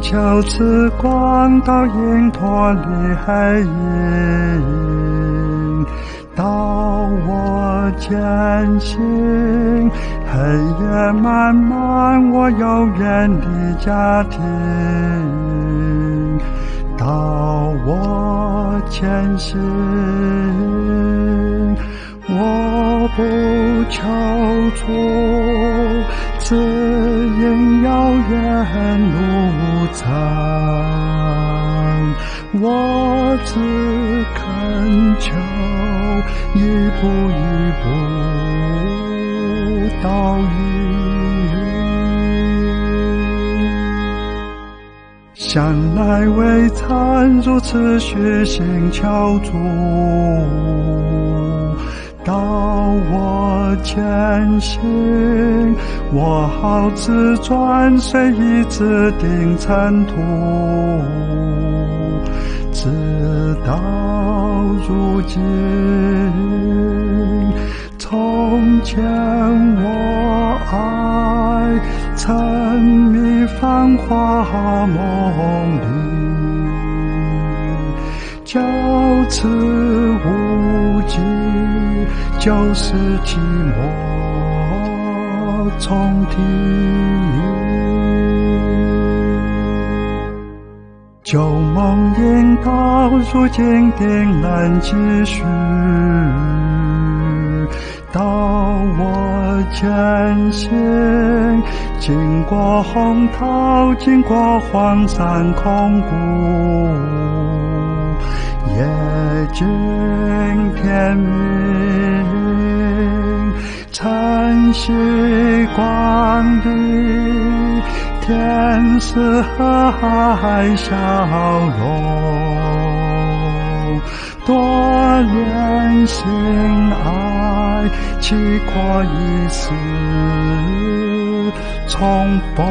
求此光到引脱离黑影，到我前行，黑夜漫漫，我遥远的家庭，到我前行。我不求助，只因遥远路长，我只恳求一步一步到云。向来未曾如此虚心求助。到我前行，我好自转随意指定尘途，直到如今。从前我爱沉迷繁华梦里，就此无尽。就是寂寞重提，旧梦萦到如今定难继续。到我前行，经过洪涛，经过荒山空谷，夜尽天明。晨曦光里，天使和海笑容，多年心爱，岂可一时重逢？